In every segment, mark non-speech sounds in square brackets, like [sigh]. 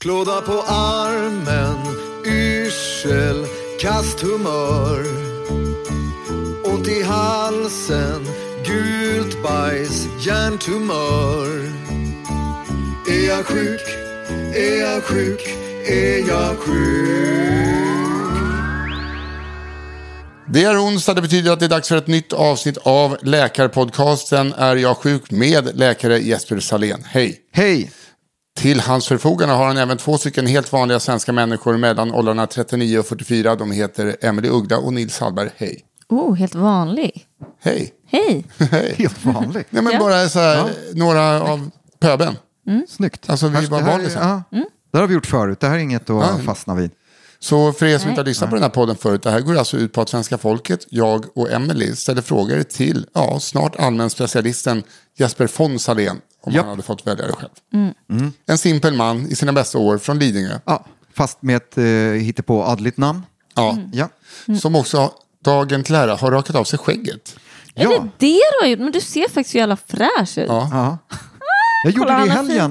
Klåda på armen, yrsel, kast humör. Ont i halsen, gult bajs, hjärntumör. Är jag sjuk? Är jag sjuk? Är jag sjuk? Det är onsdag, det betyder att det är dags för ett nytt avsnitt av Läkarpodcasten Är jag sjuk med läkare Jesper Salén. Hej! Hej! Till hans förfogande har han även två stycken helt vanliga svenska människor mellan åldrarna 39 och 44. De heter Emily Ugda och Nils Hallberg. Hej! Oh, helt vanlig. Hej! Hej. [laughs] Hej! Helt vanligt. Nej men Ja. bara så här, några av pöben. Snyggt. Alltså, vi var vanliga. ja, Det har vi gjort förut. Det här är inget att Ja. fastna vid. Så för er som Nej. inte har lyssnat på den här podden förut, det här går alltså ut på att svenska folket, jag och Emily ställer frågor till, ja, snart allmän specialisten Jesper von Salén, om Japp. han hade fått välja det själv. En simpel man i sina bästa år från Lidingö, Ja, fast med ett eh, hittepå adligt namn. ja, Ja. som också dagen till ära har rakat av sig skägget. Är Ja. det det du har gjort? Men du ser faktiskt så jävla fräsch ut. Ja. ja. Jag gjorde Kolla, det i helgen.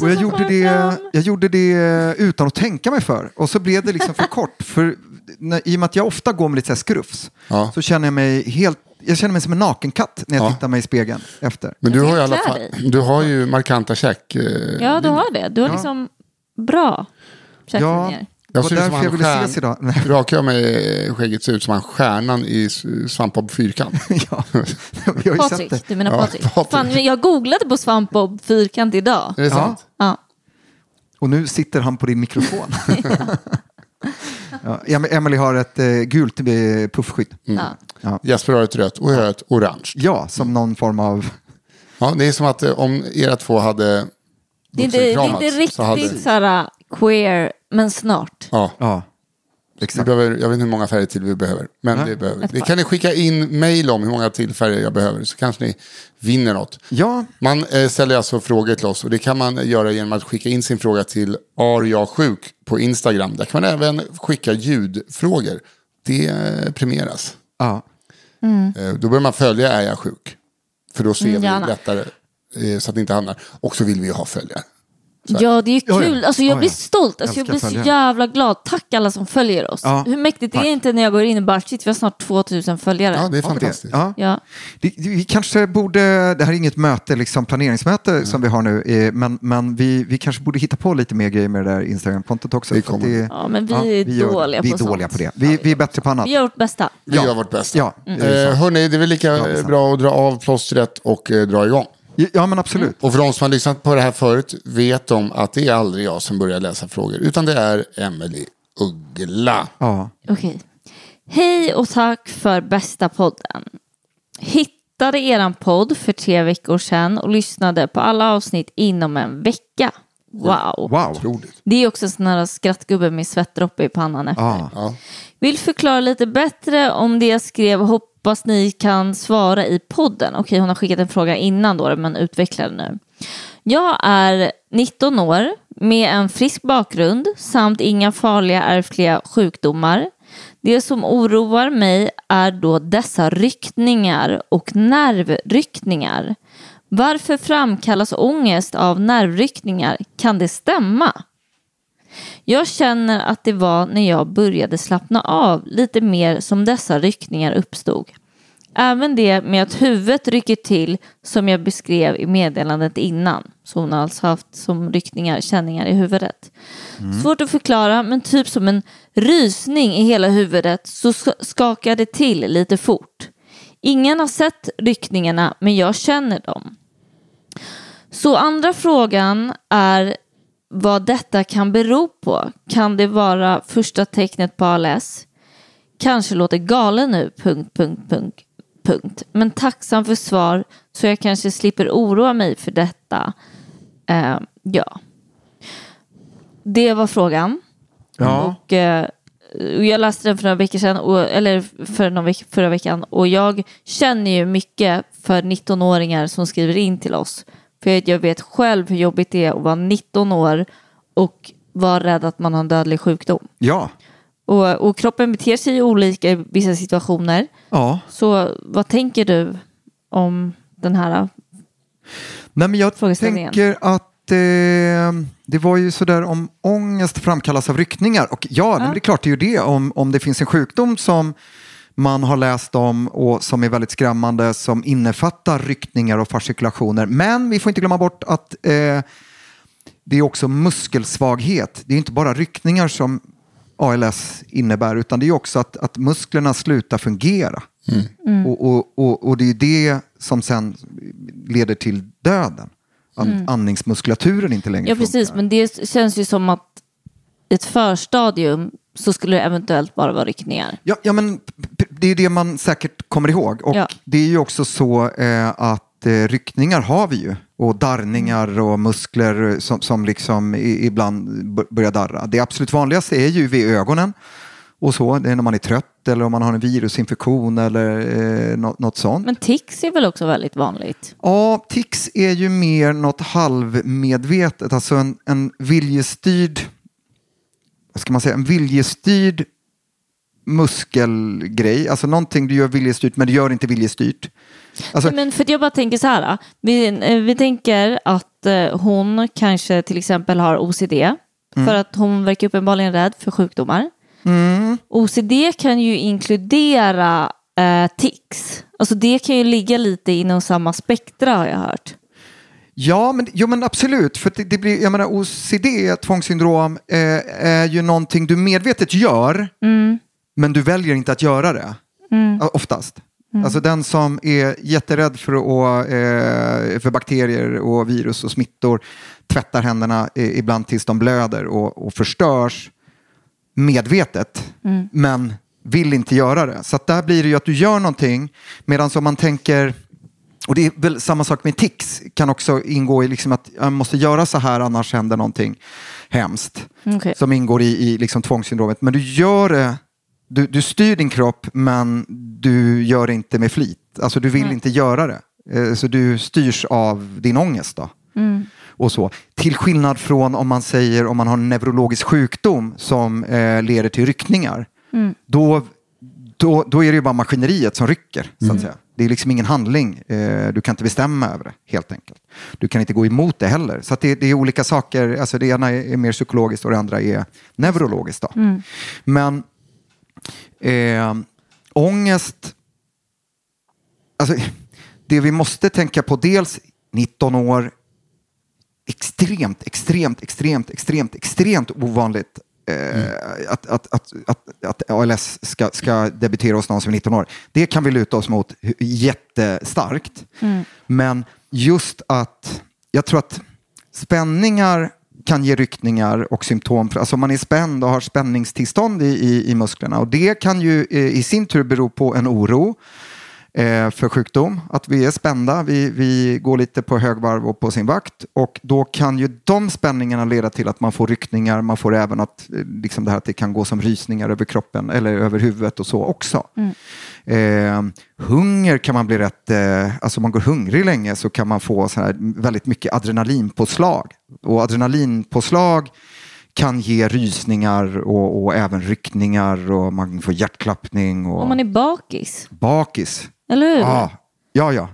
Och jag gjorde, det, fram. jag gjorde det eh, utan att tänka mig för. Och så blev det liksom för kort. För när, I och med att jag ofta går med lite så här skrufs Ja. så känner jag mig helt... Jag känner mig som en nakenkatt när jag Ja. tittar mig i spegeln efter. Men du har i alla klär fall, du har ju markanta käk. eh, Ja, du har det. Du har Ja. liksom bra Ja, käklinjer. Jag och ser ut som därför han jag ville stjärn- ses idag. Nej. Rakar jag mig skägget ser ut som han stjärnan i S- Svampbob Fyrkant. [laughs] ja. Vi har ju sett Patrik, det. du menar Ja, Patrik? Patrik. Fan, men jag googlade på svampbob fyrkant idag. Är det Ja. sant? Ja. Och nu sitter han på din mikrofon. [laughs] [laughs] ja, Em- Emily har ett eh, gult eh, puffskydd. Mm. Ja. Jesper har ett rött och jag har ett orange. ja, som någon form av... Ja, det är som att eh, om era två hade Det är inte, det är inte vuxenkramats så hade- riktigt så här queer, men snart. Ja, Ja, vi exakt. behöver, jag vet inte hur många färger till vi behöver. Men Nej. det, behöver. Det par. kan ni skicka in mejl om hur många till färger jag behöver. Så kanske ni vinner något. Ja, Man eh, ställer alltså frågor till oss och det kan man göra genom att skicka in sin fråga till Are jag sjuk på Instagram. Där kan man även skicka ljudfrågor. Det eh, premieras. ja. Eh, Då bör man följa Är jag sjuk? För då ser Mm, vi lättare eh, så att det inte hamnar. Och så vill vi ju ha följare. Ja, det är ju Ja, ja. kul. Alltså, jag Ja, blir ja. stolt. Alltså, jag blir så jävla glad. Tack alla som följer oss. Ja. Hur mäktigt är Tack. det inte när jag går in och bara shit, vi har snart 2000 följare. Ja, det är vi det? fantastiskt. Ja. Ja. Det, det- vi kanske borde, det här är inget möte, liksom planeringsmöte som vi har nu, eh, men, men vi, vi kanske borde hitta på lite mer grejer med det där Instagram-kontot också. Det kommer. Ja, men vi är gör- dåliga vi på är dåliga på det. Vi, vi är bättre på annat. Vi gör vårt bästa. Vi Ja. gör vårt bästa. Ja, det är Eh, hörni, det är väl lika det är bra att dra av plåstret och eh, dra igång. Ja, men absolut. Och för de som har lyssnat på det här förut vet de att det är aldrig jag som börjar läsa frågor. Utan det är Emily Uggla. Ja. Okej. Hej och tack för bästa podden. Hittade eran podd för tre veckor sedan och lyssnade på alla avsnitt inom en vecka. Wow. Wow. Otroligt. Det är också en sån här skrattgubbe med svettdroppe i pannan efter. Ja. Vill förklara lite bättre om det jag skrev. Hoppas ni kan svara i podden. Okej, hon har skickat en fråga innan då, men utvecklar den nu. Jag är 19 år med en frisk bakgrund samt inga farliga ärftliga sjukdomar. Det som oroar mig är då dessa ryckningar och nervryckningar. Varför framkallas ångest av nervryckningar? Kan det stämma? Jag känner att det var när jag började slappna av lite mer som dessa ryckningar uppstod. Även det med att huvudet rycker till som jag beskrev i meddelandet innan. Så hon har alltså haft som ryckningar, känningar i huvudet. Svårt att förklara men typ som en rysning i hela huvudet så sk- skakar det till lite fort. Ingen har sett ryckningarna men jag känner dem. Så andra frågan är vad detta kan bero på. Kan det vara första tecknet på ALS? Kanske låter galen nu, punkt, punkt, punkt, punkt. Men tacksam för svar så jag kanske slipper oroa mig för detta. Eh, ja. Det var frågan. Ja. Och, eh, jag läste den för några veckor sedan, och, eller för någon veck, förra veckan. Och jag känner ju mycket för 19-åringar som skriver in till oss. För jag vet själv hur jobbigt det är att vara 19 år och vara rädd att man har en dödlig sjukdom. Ja. Och, och kroppen beter sig olika i vissa situationer. ja. Så vad tänker du om den här? Nej, men jag tänker att eh, det var ju sådär om ångest framkallas av ryckningar. Och ja, men det är klart det är ju det. Om, om det finns en sjukdom som man har läst om och som är väldigt skrämmande som innefattar ryckningar och fascikulationer. Men vi får inte glömma bort att eh, det är också muskelsvaghet. Det är inte bara ryckningar som ALS innebär utan det är också att, att musklerna slutar fungera. Och, och, och, och det är det som sen leder till döden. Att andningsmuskulaturen inte längre Ja precis, funkar. men det känns ju som att ett förstadium så skulle det eventuellt bara vara ryckningar. Ja, ja, men det är det man säkert kommer ihåg. Och Ja. det är ju också så eh, att eh, ryckningar har vi ju. Och darrningar och muskler som, som liksom i, ibland börjar darra. Det absolut vanligaste är ju vid ögonen. Och så, det är när man är trött eller om man har en virusinfektion eller eh, något, något sånt. Men tics är väl också väldigt vanligt? Ja, tics är ju mer något halvmedvetet, alltså en, en viljestyrd, vad ska man säga, en viljestyrd muskelgrej, alltså någonting du gör viljestyrt men du gör inte viljestyrt. Alltså, Men för jag bara tänker så här. Vi, eh, vi tänker att eh, hon kanske till exempel har OCD. För att hon verkar uppenbarligen rädd för sjukdomar. OCD kan ju inkludera eh, tics. Alltså det kan ju ligga lite inom samma spektra har jag hört. Ja, men, jo, men absolut. För det, det blir, jag menar, OCD, tvångssyndrom, eh, är ju någonting du medvetet gör, men du väljer inte att göra det. Ja, Oftast. Alltså den som är jätterädd för, att, eh, för bakterier och virus och smittor tvättar händerna eh, ibland tills de blöder och, och förstörs medvetet, men vill inte göra det. Så där blir det ju att du gör någonting, medan om man tänker och det är väl samma sak med tics, kan också ingå i liksom att jag måste göra så här annars händer någonting hemskt. Okej. Som ingår i, i liksom tvångssyndromet. Men du gör det, du, du styr din kropp men du gör det inte med flit. Alltså du vill inte göra det. Eh, Så du styrs av din ångest då. Och så. Till skillnad från om man säger om man har en neurologisk sjukdom som eh, leder till ryckningar. Då, då, då är det ju bara maskineriet som rycker. Så att säga. Det är liksom ingen handling. Eh, du kan inte bestämma över det helt enkelt. Du kan inte gå emot det heller. Så det, det är olika saker. Alltså det ena är, mer psykologiskt och det andra är neurologiskt. Då. Men eh, ångest alltså, det vi måste tänka på dels 19 år, extremt, extremt, extremt, extremt, extremt ovanligt eh, att, att, att, att, att ALS ska, ska debutera hos någon som är 19 år. Det kan vi luta oss mot jättestarkt. Men just att, jag tror att spänningar kan ge ryckningar och symptom. Alltså man är spänd och har spänningstillstånd i, i, i musklerna. Och det kan ju eh, i sin tur bero på en oro eh, för sjukdom. Att vi är spända, vi, vi går lite på högvarv och på sin vakt. Och då kan ju de spänningarna leda till att man får ryckningar. Man får även att, eh, liksom det här att det kan gå som rysningar över kroppen eller över huvudet och så också. Eh, hunger kan man bli rätt, eh, alltså om man går hungrig länge så kan man få så här väldigt mycket adrenalinpåslag. Och adrenalinpåslag kan ge rysningar och, och även ryckningar och man får hjärtklappning och Om man är bakis, bakis. Eller hur? Ja, ja. ja.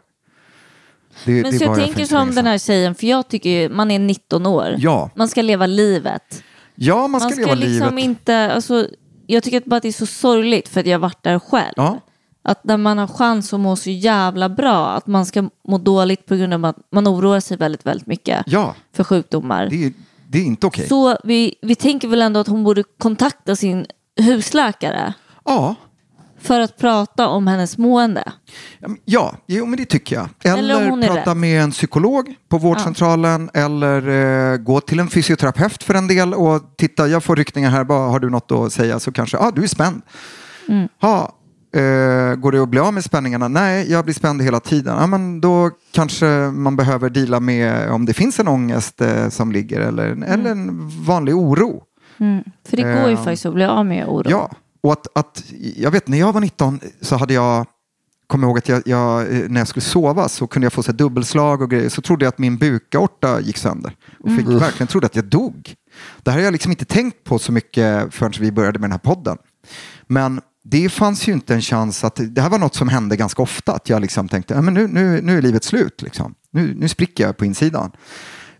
Det, Men det så jag tänker som den här tjejen, för jag tycker ju, man är 19 år. Ja. Man ska leva livet. Ja, man ska, leva liksom livet. inte, alltså, jag tycker att bara det är så sorgligt för att jag varit där själv. Ja. Att när man har chans att må så jävla bra, att man ska må dåligt på grund av att man oroar sig väldigt, väldigt mycket ja, för sjukdomar. det är, det är inte okej. Så vi, vi tänker väl ändå att hon borde kontakta sin husläkare Ja, för att prata om hennes mående. Ja, jo, men det tycker jag. Eller, Eller prata rädd. med en psykolog på vårdcentralen eller eh, gå till en fysioterapeut för en del och titta, jag får ryckningar här, bara, har du något att säga så kanske, ja ah, du är spänd. Mm. Ha, eh, går det att bli av med spänningarna? Nej, jag blir spänd hela tiden. Ja, men då kanske man behöver dela med om det finns en ångest eh, som ligger eller, Mm. eller en vanlig oro. För det går ju Ehm, faktiskt att bli av med oro. Ja, och att, att jag vet när jag var 19 så hade jag kommer ihåg att jag, jag, eh, när jag skulle sova så kunde jag få så dubbelslag och grejer. Så trodde jag att min bukaorta gick sönder. Och fick verkligen trodde att jag dog. Det här har jag liksom inte tänkt på så mycket förrän vi började med den här podden. Men det fanns ju inte en chans att, det här var något som hände ganska ofta. Att jag liksom tänkte, "Ja, men nu, nu, nu är livet slut. Liksom. Nu, nu spricker jag på insidan.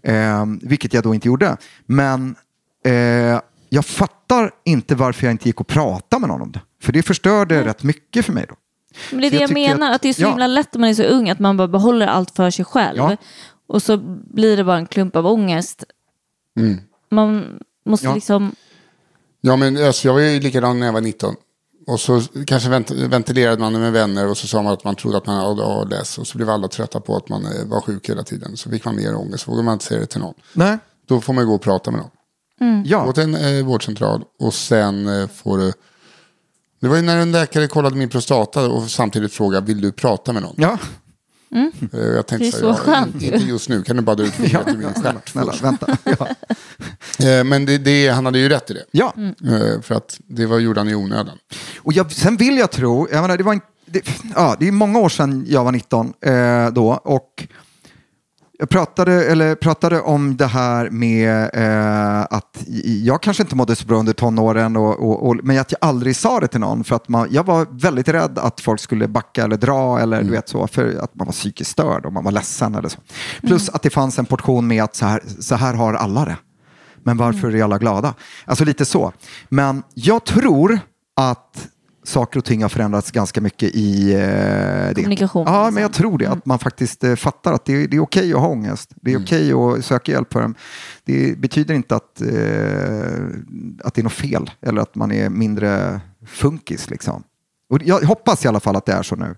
Eh, vilket jag då inte gjorde. Men eh, jag fattar inte varför jag inte gick och pratade med någon om det. För det förstörde rätt mycket för mig då. Men det är Så det jag jag, menar, att- att, det är så ja. himla lätt när man är så ung att man bara behåller allt för sig själv. Ja. Och så blir det bara en klump av ångest. Man måste Ja. liksom... Ja, men alltså, jag var ju likadan när jag var 19. Och så kanske vent ventilerade man med vänner och så sa man att man trodde att man hade ALS. Och så blev alla trötta på att man eh, var sjuk hela tiden. Så fick man mer ångest, så vågade man inte säga det till någon. Nej. Då får man gå och prata med någon. Ja. Gå till en eh, vårdcentral och sen eh, får du... Det var ju när en läkare kollade min prostata och samtidigt frågade vill du prata med någon? Ja. Eh, Jag tänkte Det är så, så ja, skönt Inte just nu, kan du bara dra ut fingret ur min stjärt [laughs] Snälla, först? vänta. [laughs] Ja. Eh, Men det, det, han hade ju rätt i det. ja. Eh, För att det var gjorde han i onödan. Och jag, sen vill jag tro, jag menar, det, var en, det, ja, det är många år sedan jag var 19 eh, då. Och jag pratade, eller pratade om det här med eh, att jag kanske inte mådde så bra under tonåren, och, och, och, men att jag aldrig sa det till någon. För att man, jag var väldigt rädd att folk skulle backa eller dra, eller du vet så, för att man var psykiskt störd och man var ledsen eller så. Plus att det fanns en portion med att så här, så här har alla det. Men varför är alla glada? Alltså lite så. Men jag tror att saker och ting har förändrats ganska mycket i eh, det. Kommunikation, Ja, liksom. men jag tror det. Att man faktiskt eh, fattar att det, är- det är okej att ha ångest. Det är okej att söka hjälp för dem. Det betyder inte att, eh, att det är något fel eller att man är mindre funkis. Liksom. Och jag hoppas i alla fall att det är så nu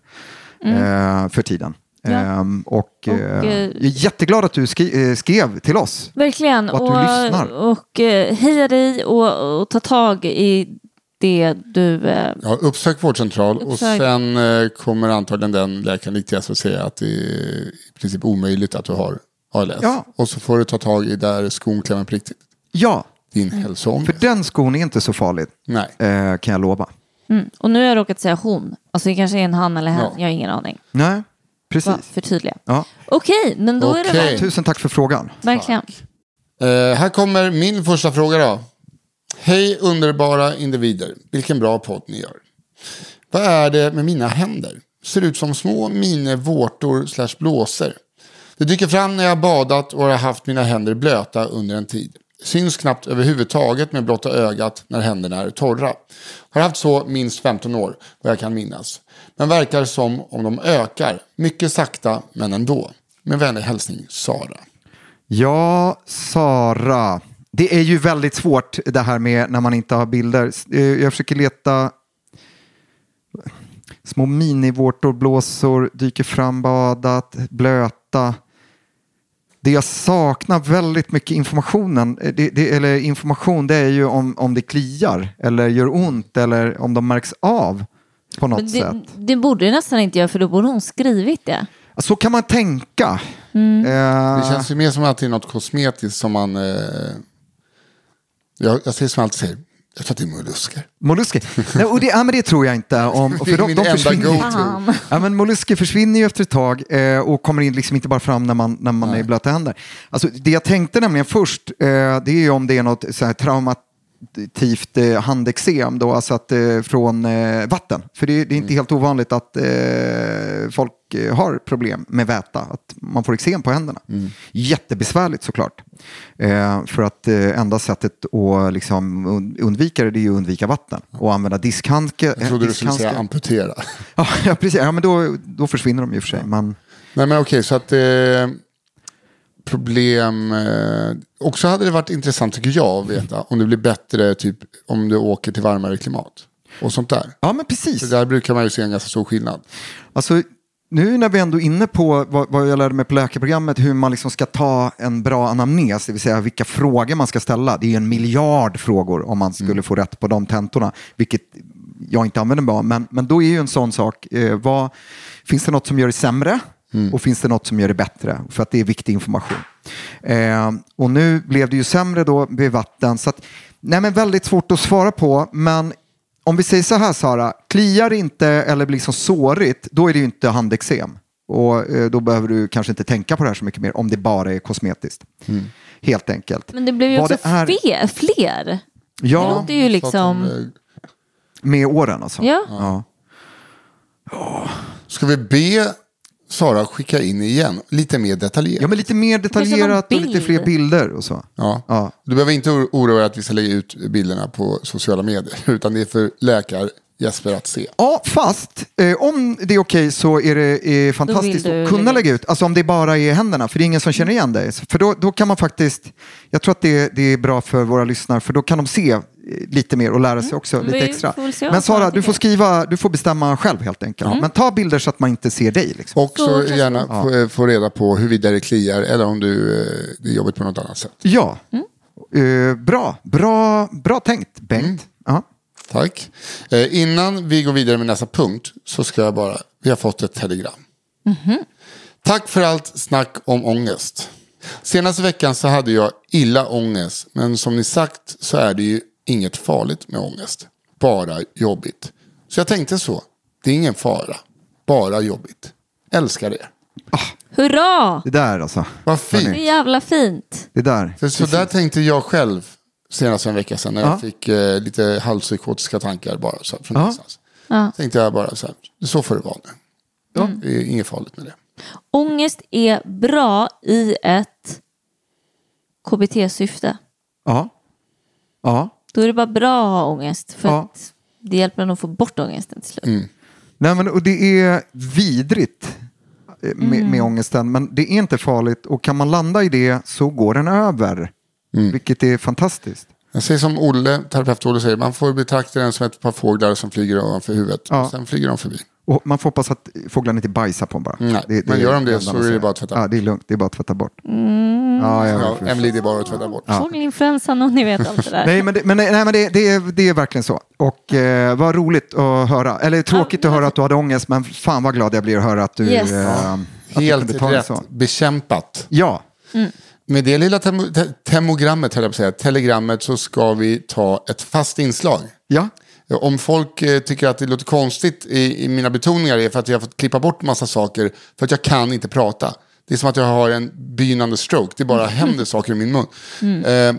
eh, för tiden. Mm. Ja. Ehm, och, Och, eh, eh, jag är jätteglad att du skri- skrev till oss. Verkligen. Och att du lyssnar. och heja dig och, och ta tag i det du... Eh, Ja, uppsök vårdcentral och Uppsök. sen eh, kommer antagligen den läkaren till och säga att det är i princip omöjligt att du har ALS. Ja. Och så får du ta tag i där skon klämmer på riktigt. Ja, Din Mm. hälsoångest. för den skon är inte så farlig. Nej. Eh, kan jag lova. mm. Och nu har jag råkat säga hon. Alltså det kanske är en han eller hen. Ja. Jag har ingen aning. Nej, Bara precis. förtydliga. Ja. Okej, men då är det Okej. väl Tusen tack för frågan. verkligen. Eh, här kommer min första fråga då. Hej underbara individer. Vilken bra podd ni gör. Vad är det med mina händer? Ser ut som små minivårtor slash blåsor. Det dyker fram när jag har badat och har haft mina händer blöta under en tid. Syns knappt överhuvudtaget med blotta ögat när händerna är torra. Har haft så minst 15 år, vad jag kan minnas. Men verkar som om de ökar. Mycket sakta, men ändå. Med vänlig hälsning, Sara. Ja, Sara. Det är ju väldigt svårt det här med när man inte har bilder. Eh, Jag försöker leta små minivårtor, blåsor, dyker fram badat, blöta. Det jag saknar väldigt mycket informationen, eh, det, det, eller information, det är ju om, om det kliar eller gör ont eller om de märks av. på något Men sätt. det, det borde det nästan inte göra för då borde hon skrivit det. Så kan man tänka. Mm. Eh, Det känns ju mer som att det är något kosmetiskt som man... Eh, jag, jag säger som jag alltid säger. Jag tror att det är mollusker. Mollusker? Nej, och det, ja, men det tror jag inte. Om, Det är min enda go-to. Fan. Ja, men mollusker försvinner ju efter ett tag eh, och kommer in liksom inte bara fram när man, när man är i blöta händer. Alltså, det jag tänkte nämligen först, eh, det är ju om det är något så här, traumativt eh, handeksem då, alltså att, eh, från eh, vatten. För det, det är inte helt ovanligt att eh, folk eh, har problem med väta, att man får eksem på händerna. Jättebesvärligt såklart. Eh, för att enda sättet att liksom, und- undvika det, det är ju att undvika vatten och använda diskhandske. Jag trodde du skulle säga amputera. [laughs] Ja, ja, precis. Ja, men då, då försvinner de ju för sig. Men, Nej men okej, så att problem. Eh, också hade det varit intressant tycker jag att veta om det blir bättre typ om du åker till varmare klimat. Och sånt där. ja, men precis. Så där brukar man ju se en ganska stor skillnad. Alltså, nu när vi ändå är inne på vad, vad jag lärde mig på läkarprogrammet, hur man liksom ska ta en bra anamnes, det vill säga vilka frågor man ska ställa. Det är ju en miljard frågor om man skulle få rätt på de tentorna, vilket jag inte använder mig av. Men, men då är ju en sån sak, eh, vad, finns det något som gör det sämre? Och finns det något som gör det bättre? För att det är viktig information. Eh, och nu blev det ju sämre då vid vatten. Så att, nej men väldigt svårt att svara på. Men om vi säger så här Sara, kliar det inte eller blir liksom sårigt, då är det ju inte handeksem. Och eh, då behöver du kanske inte tänka på det här så mycket mer om det bara är kosmetiskt. Helt enkelt. Men det blev ju Vad också det är- fler. Det Ja, låter ju liksom... Med åren alltså. Ja. Ja. Ska vi be Sara skicka in igen lite mer detaljerat? ja, men lite mer detaljerat och lite fler bilder och så. Ja. Ja. Du behöver inte oro- oroa dig att vi ska lägga ut bilderna på sociala medier. [laughs] Utan det är för läkar Jesper att se. Ja, fast eh, om det är okej så är det eh, fantastiskt att kunna lägga ut. Alltså om det bara är händerna, för det är ingen som känner igen dig. För då, då kan man faktiskt, jag tror att det, det är bra för våra lyssnare, för då kan de se lite mer och lära sig också lite Mm. Vi extra. Men Sara, du får skriva, du får bestämma själv helt enkelt. Men ta bilder så att man inte ser dig. Liksom. Och Så gärna få, eh, få reda på huruvida det kliar eller om du, eh, det är jobbigt på något annat sätt. Ja, Mm. Eh, bra, bra, bra tänkt Bengt. Ja. Tack. Eh, innan vi går vidare med nästa punkt så ska jag bara, vi har fått ett telegram. Tack för allt snack om ångest. Senaste veckan så hade jag illa ångest, men som ni sagt så är det ju inget farligt med ångest. Bara jobbigt. Så jag tänkte så, det är ingen fara, bara jobbigt. Älskar det. Hurra! Det där alltså. Vad Det är fint. jävla fint. Det där. För så där tänkte jag själv senast en vecka sedan när Ja. jag fick eh, lite halvpsykotiska tankar bara så här, från Ja. Ja. Tänkte jag bara så här, så får det vara nu. Det är inget farligt med det. Ångest är bra i ett KBT-syfte. Ja. Ja. Då är det bara bra att ha ångest. För Ja. att det hjälper en att få bort ångesten till slut. Nej, men, och det är vidrigt eh, med, Mm. med ångesten, men det är inte farligt. Och kan man landa i det så går den över. Vilket är fantastiskt. Jag säger som Olle, terapeut Olle säger, man får betrakta den som ett par fåglar som flyger ovanför huvudet. Ja. Och sen flyger de förbi. Och man får hoppas att fåglarna inte bajsar på en bara. Nej, men gör de det så är det bara att tvätta Ja, bort. det är lugnt. Det är bara att tvätta bort. Mm. Ja, Ja, vet. Emily, det är bara att tvätta bort. Fågelinfluensan och ni vet allt det där. Nej, men, det, men, nej, men det, det, är, det är verkligen så. Och eh, vad roligt att höra. Eller tråkigt Ja, att höra att du hade ångest, men fan vad glad jag blir att höra att du, Yes. eh, att du Helt det rätt så. bekämpat. Ja, Med det lilla temo- te- temogrammet, höll jag på att säga, telegrammet, så ska vi ta ett fast inslag. ja. Om folk eh, tycker att det låter konstigt i, i mina betoningar är för att jag har fått klippa bort massa saker för att jag kan inte prata. Det är som att jag har en begynnande stroke, det bara [laughs] händer saker i min mun. Eh,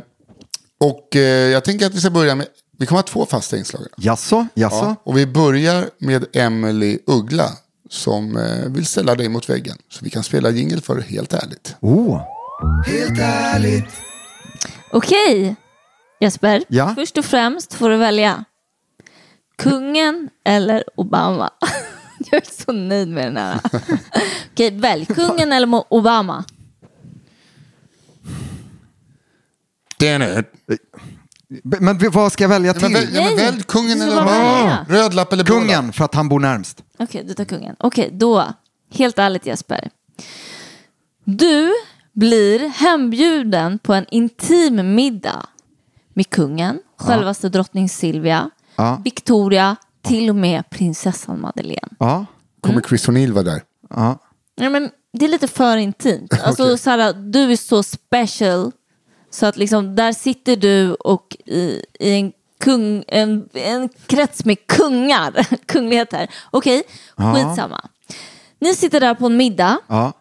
och eh, jag tänker att vi ska börja med, vi kommer ha två fasta inslag. Jaså, jaså. Ja, och vi börjar med Emily Uggla som eh, vill ställa dig mot väggen. Så vi kan spela jingle för Helt ärligt. Oh. Okej, Jesper. Ja? Först och främst får du välja kungen eller Obama. [laughs] Jag är så nöjd med den här. Okej, välj kungen eller Obama. Men vad ska jag välja Men till? ja, men Nej, välj kungen eller Obama. Röd lapp eller blå lapp? Kungen, för att han bor närmst. Okej, du tar kungen. Okej, då. Helt ärligt Jesper. Du blir hembjuden på en intim middag med kungen, självaste drottning Silvia, Ja. Victoria, till och med prinsessan Madeleine. Ja. Kommer Chris O'Neill vara där? ja. Ja, men det är lite för intimt. [laughs] Alltså, så här, du är så special. Så att liksom, där sitter du och i, i en, kung, en, en krets med kungar. [laughs] Kungligheter. Okej, skitsamma. Ni sitter där på en middag. ja.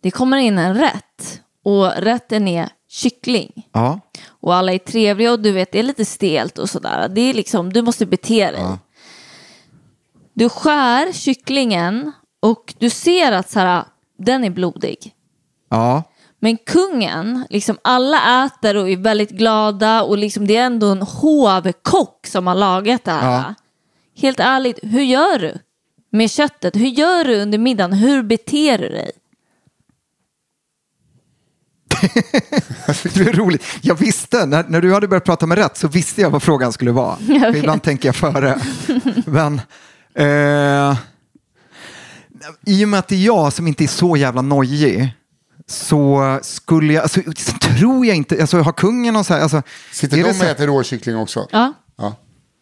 Det kommer in en rätt. Och rätten är kyckling. ja. Och alla är trevliga och du vet det är lite stelt och sådär. Det är liksom, du måste bete dig. Du skär kycklingen och du ser att så här, den är blodig. ja. Men kungen, liksom alla äter och är väldigt glada och liksom det är ändå en hovkock som har lagat det här. Ja. Helt ärligt, hur gör du med köttet? Hur gör du under middagen? Hur beter du dig? [laughs] Det är roligt. Jag visste, när, när du hade börjat prata med rätt så visste jag vad frågan skulle vara. [laughs] Vet. ibland tänker jag före. Men eh, i och med att det är jag som inte är så jävla nojig så skulle jag, alltså, så tror jag inte, alltså har kungen någon så här, alltså, Sitter de det så- och äter råkyckling också? Ja, Ja.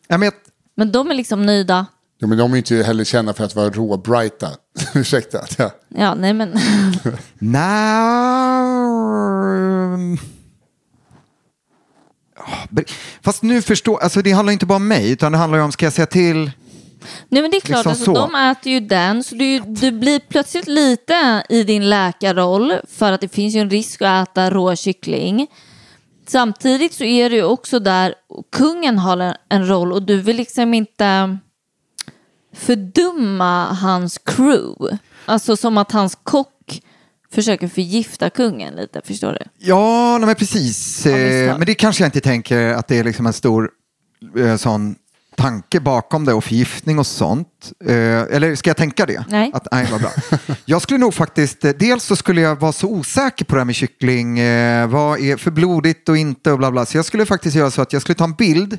Ja, men, jag- men de är liksom nöjda. Ja. Men de är ju inte heller kända för att vara råbrighta. [laughs] Ursäkta. att jag- Ja, nej men. Nej. Ja, men- Fast nu förstår, alltså det handlar inte bara om mig, utan det handlar ju om, ska jag säga till? Nej men det är klart, Liksom alltså, så. de äter ju den så du, du blir plötsligt lite i din läkarroll för att det finns ju en risk att äta rå kyckling. Samtidigt så är det ju också där kungen har en, en roll och du vill liksom inte fördumma hans crew. Alltså som att hans kock försöker förgifta kungen lite, förstår du? Ja, nej, men precis. Av Eh, men det kanske jag inte tänker att det är liksom en stor eh, sån tanke bakom det och förgiftning och sånt. Eh, eller ska jag tänka det? Nej. Att, nej, vad bra. [laughs] Jag skulle nog faktiskt, eh, dels så skulle jag vara så osäker på det här med kyckling, eh, vad är för blodigt och inte och bla bla. Så jag skulle faktiskt göra så att jag skulle ta en bild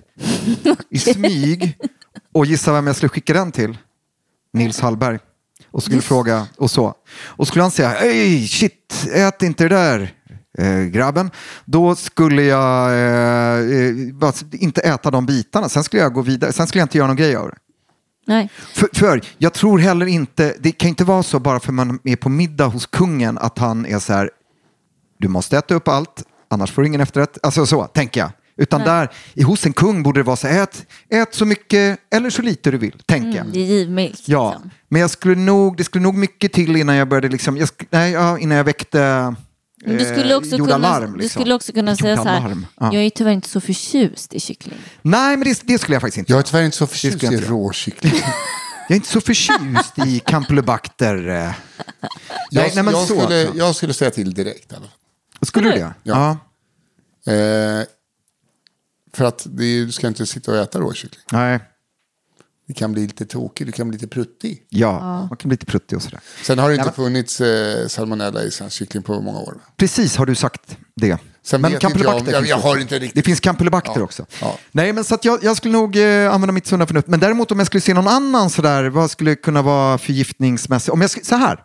i [laughs] smyg och gissa vem jag skulle skicka den till. Nils Hallberg. Och skulle fråga och så. Och skulle han säga, hej shit, ät inte det där eh, grabben. Då skulle jag eh, eh, inte äta de bitarna. Sen skulle jag gå vidare. Sen skulle jag inte göra någon grej av det. Nej. För, för jag tror heller inte, det kan inte vara så bara för man är på middag hos kungen att han är så här, du måste äta upp allt, annars får du ingen efterrätt. Alltså så, tänker jag. Utan där, i- hos en kung borde det vara så här, ät, ät så mycket eller så lite du vill, tänker jag. Det är givmilt. Ja, liksom. men jag skulle nog, det skulle nog mycket till innan jag började liksom, jag, nej, ja, innan jag väckte Men du skulle eh, också gjorde kunna, alarm. du Liksom. skulle också kunna säga så här, ja. jag är tyvärr inte så förtjust i kyckling. Nej, men det, det skulle jag faktiskt inte. Jag är tyvärr inte så förtjust i råkyckling. [laughs] Jag är inte så förtjust i campylobacter. eh. Nej, Jag, nej, men jag, så, skulle, alltså. jag skulle säga till direkt. fall. Skulle du det? Ja. Eh, för att det, du ska inte sitta och äta råkyckling. Nej. Det kan bli lite tokigt, du kan bli lite pruttig. Ja, man kan bli lite pruttig och sådär. Sen har det inte Ja, funnits eh, salmonella i svensk kyckling på många år. Precis har du sagt det. Sen vet inte jag om- jag- har inte riktigt- Det finns campylobacter Ja, också. ja. Nej, men så att jag, jag skulle nog eh, använda mitt sunda förnuft. Men däremot om jag skulle se någon annan sådär, vad skulle kunna vara förgiftningsmässigt? Om jag sk- så här.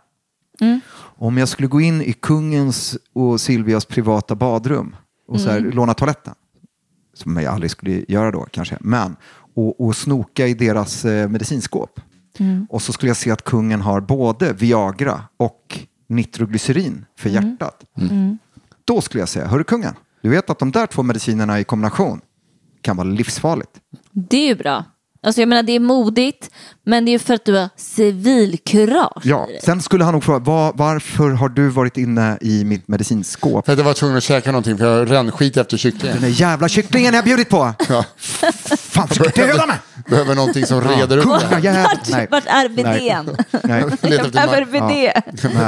Om jag skulle gå in i kungens och Silvias privata badrum och så här, låna toaletten. Som jag aldrig skulle göra då kanske. Men och, och snoka i deras eh, medicinskåp. Och så skulle jag se att kungen har både Viagra och nitroglycerin för hjärtat. Då skulle jag säga, hörru kungen, du vet att de där två medicinerna i kombination kan vara livsfarligt. Det är ju bra. Alltså jag menar det är modigt, men det är för att du har civilkurage Ja, sen skulle han nog fråga, var, varför har du varit inne i mitt medicinskåp? För att jag var tvungen att käka någonting för jag rann skit efter kycklingen. Den där jävla kycklingen jag bjöd på! Ja. Fan, försöker döda mig! Behöver någonting som reder upp det här. Vart, vart är. Leta Jag behöver maj, bidé.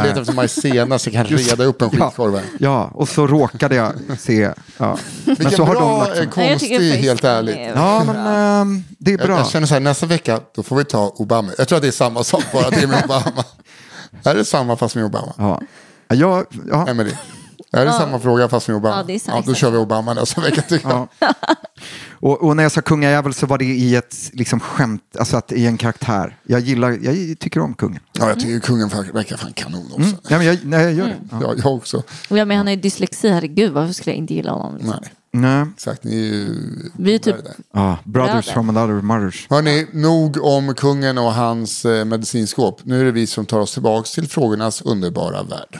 leta efter majsena så jag kan reda upp en skitkorv här. Ja, och så råkade jag se. Ja. Men Vilken så har de bra, lagt eh, Nej, jag konstig, helt ärligt. är Ja, men ehm, det är Jag, bra. jag känner så här, nästa vecka då får vi ta Obama. Jag tror att det är samma sak, bara det är med Obama. [laughs] Är det samma fast med Obama? Ja. Ja, ja, Emily? Är det samma fråga fast med Obama? Ja, det är samma ja, då kör vi Obama nästa vecka tycker jag. Ja. Och, och när jag sa kungajävel så var det i ett liksom, skämt, alltså att i en karaktär. Jag gillar, jag tycker om kungen. Ja, jag tycker kungen verkar fan kanon också. Mm. Ja, men jag, nej, jag gör det. Ja. Ja, jag också. Och jag menar, han har ju dyslexi, herregud varför skulle jag inte gilla honom? Liksom? Nej. Nej. Exakt, ni är ju... Vi är typ Ja, brothers Bröder. from another mothers. Hörni, nog om kungen och hans eh, medicinskåp. Nu är det vi som tar oss tillbaka till frågornas underbara värld.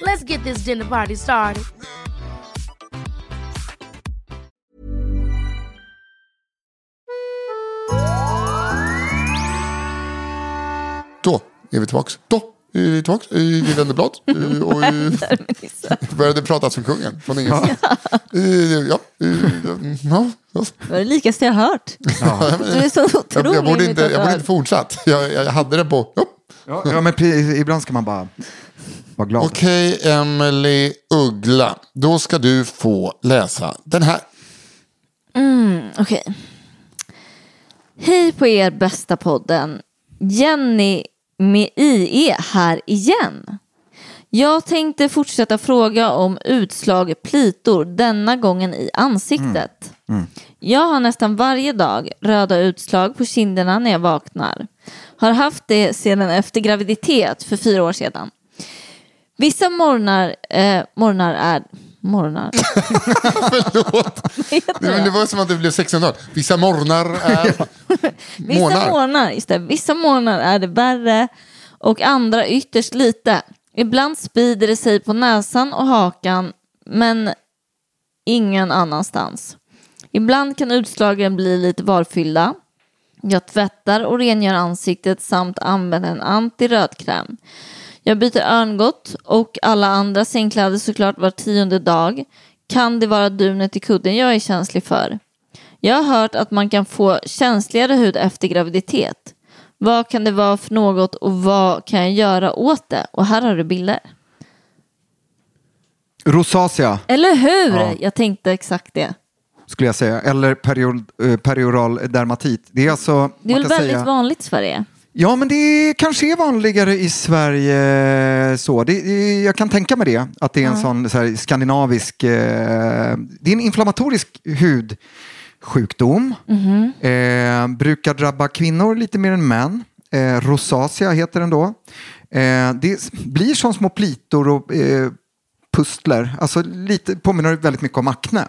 Let's get this dinner party started. Då är vi tillbaka. Då är vi tillbaka. Vi vänder blad. [laughs] Eh, Och [laughs] började prata som kungen från ingenstans. Eh, Ja, eh, ja, ja. Det var det likaste jag hört. Du är så Jag, otrolig. jag, borde inte, jag borde inte fortsatt. Jag, jag hade det på... Ja. Ja, ja, men ibland ska man bara vara glad. Okej, Emily Uggla. Då ska du få läsa den här. Okej. Hej på er bästa podden. Jenny med IE här igen. Jag tänkte fortsätta fråga om utslag plitor, denna gången i ansiktet. Jag har nästan varje dag röda utslag på kinderna när jag vaknar. Har haft det sedan efter graviditet för fyra år sedan. Vissa morgnar, eh, morgnar är... Morgnar? [laughs] Förlåt. Nej, men det var som att det blev 1600 Vissa morgnar är... [laughs] Vissa månader, just det, vissa månader är det värre och andra ytterst lite. Ibland sprider det sig på näsan och hakan men ingen annanstans. Ibland kan utslagen bli lite varfyllda. Jag tvättar och rengör ansiktet samt använder en antirödkräm. Jag byter örngott och alla andra sängkläder såklart var tionde dag. Kan det vara dunet i kudden jag är känslig för? Jag har hört att man kan få känsligare hud efter graviditet. Vad kan det vara för något och vad kan jag göra åt det? Och här har du bilder. Rosacea Eller hur? Jag tänkte exakt det. Skulle jag säga. Eller period, eh, perioral dermatit. Det är alltså... Det är väl väldigt säga, vanligt i Sverige? Ja, men det kanske är vanligare i Sverige. Så. Det, det, jag kan tänka mig det, att det är en sån så här, skandinavisk... Eh, det är en inflammatorisk hudsjukdom. Eh, brukar drabba kvinnor lite mer än män. Eh, rosacea heter den då. Eh, det blir som små plitor och eh, pustler. Alltså lite, påminner väldigt mycket om akne.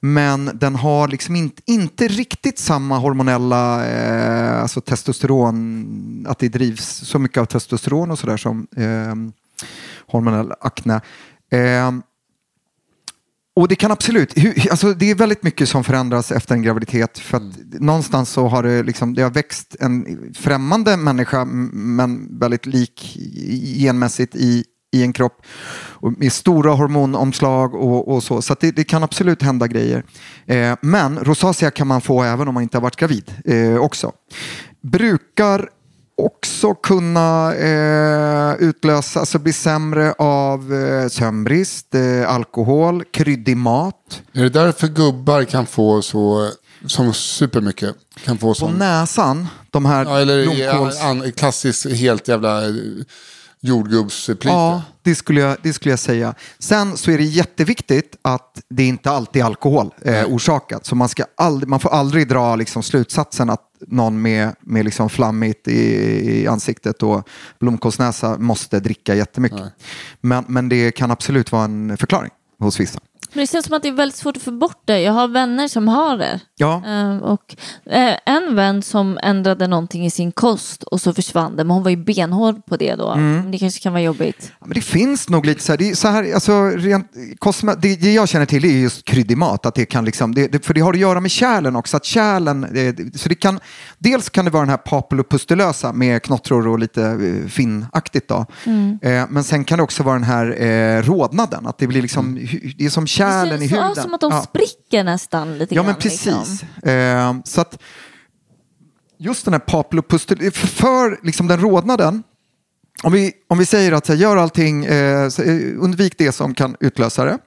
Men den har liksom inte, inte riktigt samma hormonella, eh, alltså testosteron, att det drivs så mycket av testosteron och sådär som eh, hormonell akne. Eh, och det kan absolut, hu- alltså det är väldigt mycket som förändras efter en graviditet för att någonstans så har det, liksom, det har växt en främmande människa men väldigt lik genmässigt i, i en kropp med stora hormonomslag och, och så. Så det, det kan absolut hända grejer. Eh, men rosacea kan man få även om man inte har varit gravid eh, också. Brukar också kunna eh, utlösa, alltså bli sämre av eh, sömnbrist, eh, alkohol, kryddig mat. Är det därför gubbar kan få så... Som supermycket kan få På sån... näsan, de här Ja, eller blomkåls... an, klassiskt helt jävla... jordgubbsplyte. Ja, det skulle, jag, det skulle jag säga. Sen så är det jätteviktigt att det inte alltid är alkohol eh, orsakat. Så man, ska aldrig, man får aldrig dra liksom, slutsatsen att någon med, med liksom flammigt i, i ansiktet och blomkålsnäsa måste dricka jättemycket. Men, men det kan absolut vara en förklaring hos vissa. Men det känns som att det är väldigt svårt att få bort det. Jag har vänner som har det. Ja. Eh, och eh, en vän som ändrade någonting i sin kost och så försvann det. Men hon var ju benhård på det då. Mm. Det kanske kan vara jobbigt. Ja, Men det finns nog lite så här, det så här alltså, rent, kosma, det, det jag känner till är just kryddig mat, att det kan liksom, det, det, för det har att göra med kärlen också, att kärlen, det, så det kan, dels kan det vara den här papulopustulösa med knottror och lite eh, finnaktigt då, eh, men sen kan det också vara den här eh, rodnaden, att det blir liksom, hu- det är som kärlen i det huden. ser ut som att de Ja. spricker nästan lite Ja, grann. men precis. Liksom. Eh, så att just den här papulopustul, för, för liksom den rodnaden, om vi, om vi säger att så här, gör allting, eh, eh, undvik det som kan utlösa det.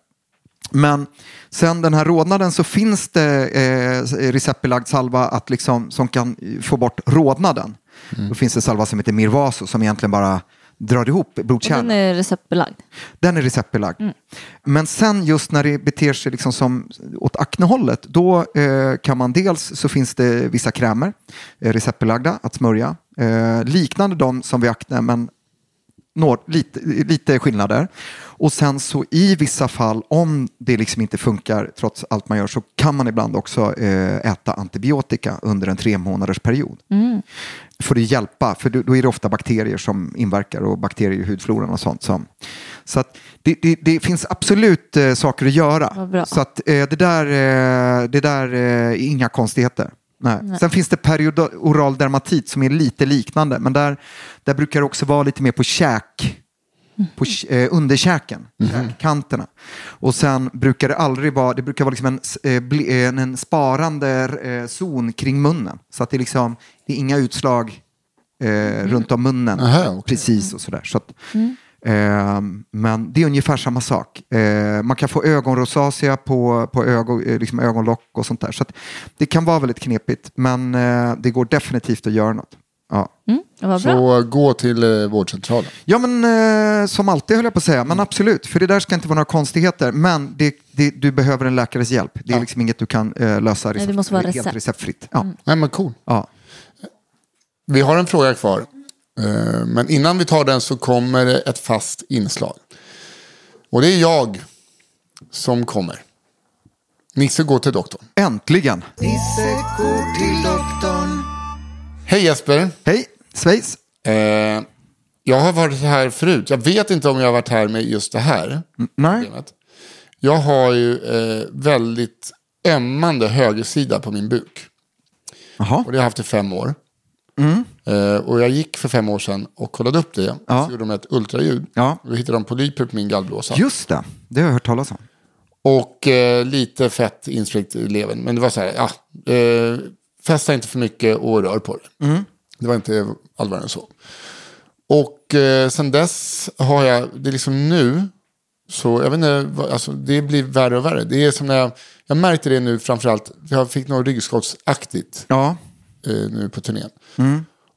Men sen den här rodnaden så finns det eh, receptbelagd salva att liksom, som kan få bort rodnaden. Då finns det salva som heter Mirvaso som egentligen bara drar ihop blodkärlen. den är receptbelagd. Den är receptbelagd. Men sen just när det beter sig liksom som åt aknehållet, då eh, kan man dels så finns det vissa krämer, eh, receptbelagda, att smörja. Eh, liknande de som vid akne, men når, lite, lite skillnader. Och sen så i vissa fall, om det liksom inte funkar trots allt man gör, så kan man ibland också eh, äta antibiotika under en tre månaders period. För att hjälpa, för då är det ofta bakterier som inverkar och bakterier i hudfloran och sånt. Som, så det, det, det finns absolut eh, saker att göra. Så att eh, det där, det där är inga konstigheter. Nej. Sen finns det perioral dermatit som är lite liknande, men där, där brukar det också vara lite mer på käk, på eh, underkäken, käkkanterna. Och sen brukar det aldrig vara, det brukar vara liksom en, eh, bli, en, en sparande eh, zon kring munnen. Så att det, liksom, det är inga utslag eh, runt om munnen. Aha, okej. Precis och sådär. Så att, eh, men det är ungefär samma sak. Eh, man kan få ögonrosacea på, på ögon, eh, liksom ögonlock och sånt där. Så att det kan vara väldigt knepigt, men eh, det går definitivt att göra något. Ja. Mm. Så gå till eh, vårdcentralen. Ja, men eh, som alltid höll jag på att säga. Men absolut, för det där ska inte vara några konstigheter. Men det, det, du behöver en läkares hjälp. Det är liksom inget du kan eh, lösa det måste vara helt recept. receptfritt. Ja. Nej men cool. Ja. Vi har en fråga kvar. Eh, Men innan vi tar den så kommer det ett fast inslag. Och det är jag som kommer. Nisse går till doktorn. Äntligen! Nisse går till doktorn. Hej Jesper. Hej, Schweiz. Eh, jag har varit här förut. Jag vet inte om jag har varit här med just det här Nej. problemet. Jag har ju eh, väldigt ömmande högersida på min buk. Jaha. Och det har jag haft i fem år. Eh, och jag gick för fem år sedan och kollade upp det. Ja. Så gjorde de ett ultraljud. Ja. Då hittade de polyper på min gallblåsa. Just det, det har jag hört talas om. Och eh, lite fett inspräckt i levern. Men det var så här, ja, eh, fästa inte för mycket och rör på det. Det var inte allvarligare än så. Och eh, sen dess har jag, det är liksom nu, så jag vet inte, alltså, det blir värre och värre. Det är som när jag, jag märkte det nu framförallt, jag fick något ryggskottsaktigt Ja, eh, nu på turnén.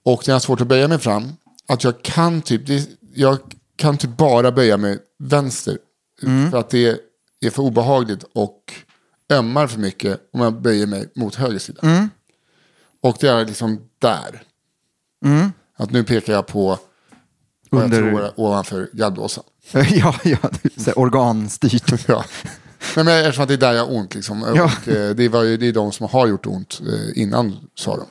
Och jag har svårt att böja mig fram. Att jag kan typ, det, jag kan typ bara böja mig vänster. För att det är för obehagligt och ömmar för mycket om jag böjer mig mot höger sida. Och det är liksom där. Att nu pekar jag på vad Under- jag tror är ovanför gallblåsan. [laughs] ja, ja organstyrt. [laughs] ja. Nej, men eftersom att det är där jag har ont liksom. Ja. Och, eh, det, var ju, det är de som har gjort ont eh, innan sa de.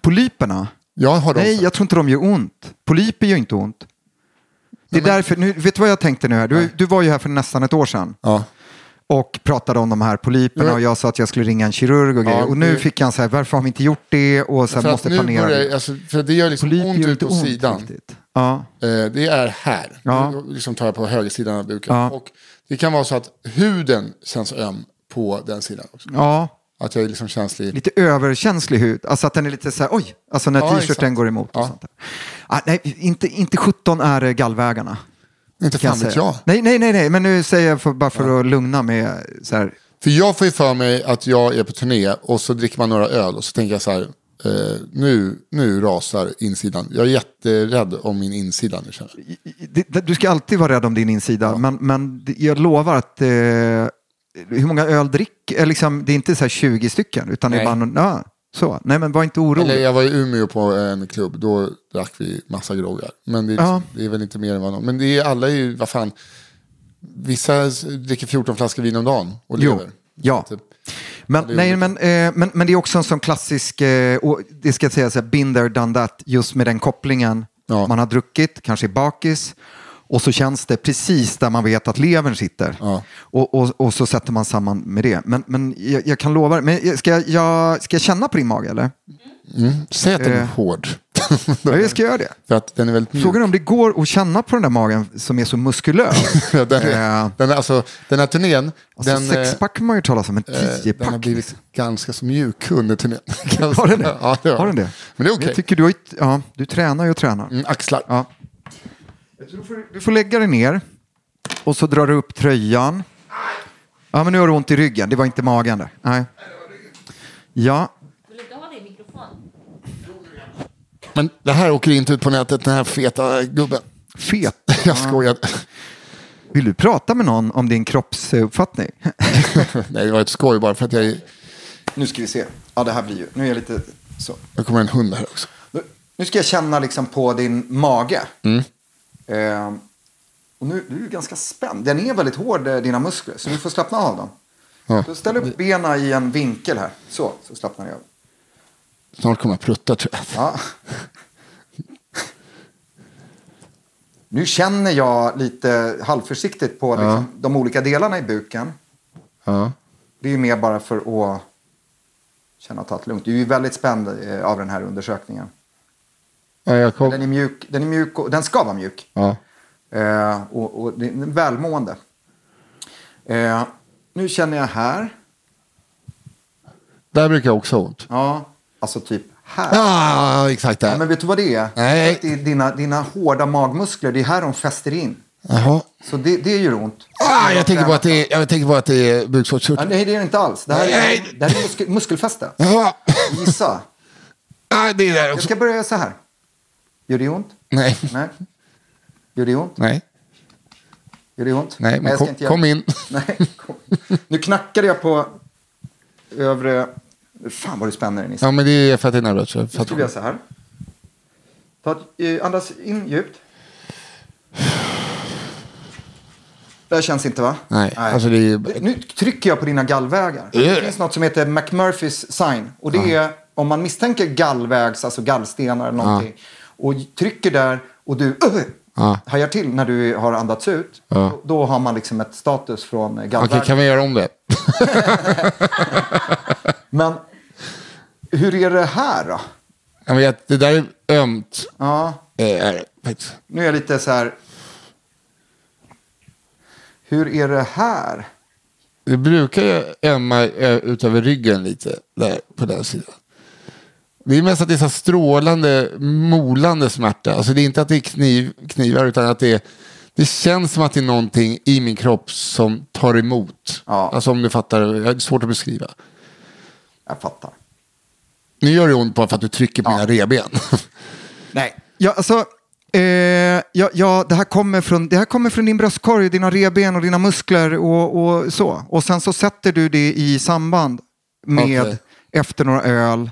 Polyperna? Jag har de Nej, sagt. jag tror inte de gör ont. Polyper gör inte ont. Det är därför, nu, vet du vad jag tänkte nu här? Du, du var ju här för nästan ett år sedan Ja. Och pratade om de här polyperna Ja. och jag sa att jag skulle ringa en kirurg och grejer. och nu det- fick han så här, varför har vi inte gjort det? Och sen att måste planera. börjar, det. alltså, för det gör liksom Polyper ont gör ut på ont sidan. riktigt. Ja. Eh, det är här. Ja. Nu liksom tar jag på högersidan av buken. Ja. Och det kan vara så att huden känns öm på den sidan också. ja, Att jag är liksom känslig. lite överkänslig hud. Alltså att den är lite så här, oj, alltså när Ja, t-shirten går emot. Och Ja. sånt där. Ah, nej, inte, inte 17 är gallvägarna. Inte fan vet jag. Nej, nej, nej, nej, men nu säger jag för, bara för att lugna med så här. För jag får ju för mig att jag är på turné och så dricker man några öl och så tänker jag så här. Eh, nu, nu rasar insidan. Jag är jätterädd om min insida nu känner jag. Du ska alltid vara rädd om din insida, men, men det- jag lovar att eh, hur många öl dricker, eh, liksom, det är inte så här 20 stycken, utan det är Nej. bara ja, så. Nej, men var inte orolig. Eller jag var i Umeå på en klubb, då drack vi massa groggar. Men det är, Ja. det är väl inte mer än vad någon. Men det är alla är ju, vad fan. Vissa dricker 14 flaskor vin om dagen och Jo, lever. ja. Typ. Men, nej, men, eh, men, men det är också en sån klassisk, eh, och det ska jag säga, så här, been there, done that, just med den kopplingen. Ja. Man har druckit, kanske är bakis, och så känns det precis där man vet att levern sitter. Ja. Och, och, och så sätter man samman med det. Men, men jag, jag kan lova, men ska jag, ska jag känna på din mage eller? Säg att den är Eh. hård. Ja, jag ska göra det. [laughs] För att den är väldigt mjuk. Frågan är om det går att känna på den där magen som är så muskulös. [laughs] Den, är, Eh, den, är, alltså, den här turnén, alltså, den, eh, sexpack kan man ju tala om, men eh, den har tiopack. blivit ganska så mjuk under turnén. [laughs] Har den det? Ja, det Har den det? Men det är. Jag tycker du, har, ja, du tränar ju och tränar. Mm, axlar. Ja. Du, får, du får lägga dig ner och så drar du upp tröjan. Ja, men nu har du ont i ryggen. Det var inte magen där. Nej. Ja, Vill du inte ha din mikrofon? Men det här åker inte ut på nätet, den här feta gubben. fet. [laughs] Jag skojar. Vill du prata med någon om din kroppsuppfattning? [laughs] Nej, det var ett skoj bara för att jag, är- Nu ska vi se. Ja, det här blir ju... Nu är jag lite så. jag kommer en hund här också. Nu, nu ska jag känna liksom på din mage. Mm. Eh, och nu du är du ganska spänd. Den är väldigt hård, eh, dina muskler, så du får slappna av dem. Ja. Så ställ upp benen i en vinkel här. Så, så slappnar jag av. Snart kommer jag prutta tror jag. Ja. Nu känner jag lite halvförsiktigt på liksom, de olika delarna i buken. Ja. Det är ju mer bara för att känna att ta det lugnt. Du är ju väldigt spänd eh, av den här undersökningen. Ja, jag kom. Den är mjuk, den, är mjuk och, den ska vara mjuk. Ja. Eh, och, och det är välmående. Eh, nu känner jag här. Där brukar jag också ha ont. Ja, alltså typ här. Ja, exakt där. Ja, men vet du vad det är? Nej. Det är dina, dina hårda magmuskler, det är här de fäster in. Jaha. Så det, det gör ont. Ah, jag tänker på att det är, jag tänker på att det är Ja, bukspottkörteln. nej, det är det inte alls. Det här är, det här är muskel, muskelfäste. Jaha. Gissa. [laughs] Ah, det är där Jag också. ska börja så här. Gör det ont? Nej. Nej. Gör det ont? Nej. Gör det ont? Nej, men kom, kom in. [laughs] Nej, kom. Nu knackade jag på övre... Fan vad du spänner dig Nisse. Ja, men det är för att det är nervöst. Nu ska vi göra så här. Ta, eh, andas in djupt. Det här känns inte va? Nej, alltså det är... Nu trycker jag på dina gallvägar. Gör Det finns något som heter McMurphys sign. Och det är om man misstänker gallvägs, alltså gallstenar eller någonting. Och trycker där och du uh, Ja. hajar till när du har andats ut. Ja. Då, då har man liksom ett status från Okej, gallvägen. kan vi göra om det? [laughs] Men hur är det här då? Jag vet, det där är ömt. Ja, Eh, faktiskt. nu är jag lite så här. Hur är det här? Det brukar ju ömma eh, utöver ryggen lite där på den sidan. Det är mest att det är så strålande, molande smärta. Alltså det är inte att det är kniv, knivar utan att det är, det känns som att det är någonting i min kropp som tar emot. Ja. Alltså om du fattar, det är svårt att beskriva. Jag fattar. Nu gör det ont bara för att du trycker på mina reben. [laughs] Nej. Ja, alltså, eh, ja, ja, det, här kommer från, det här kommer från din bröstkorg, dina revben och dina muskler och, och så. Och sen så sätter du det i samband med Okej. efter några öl.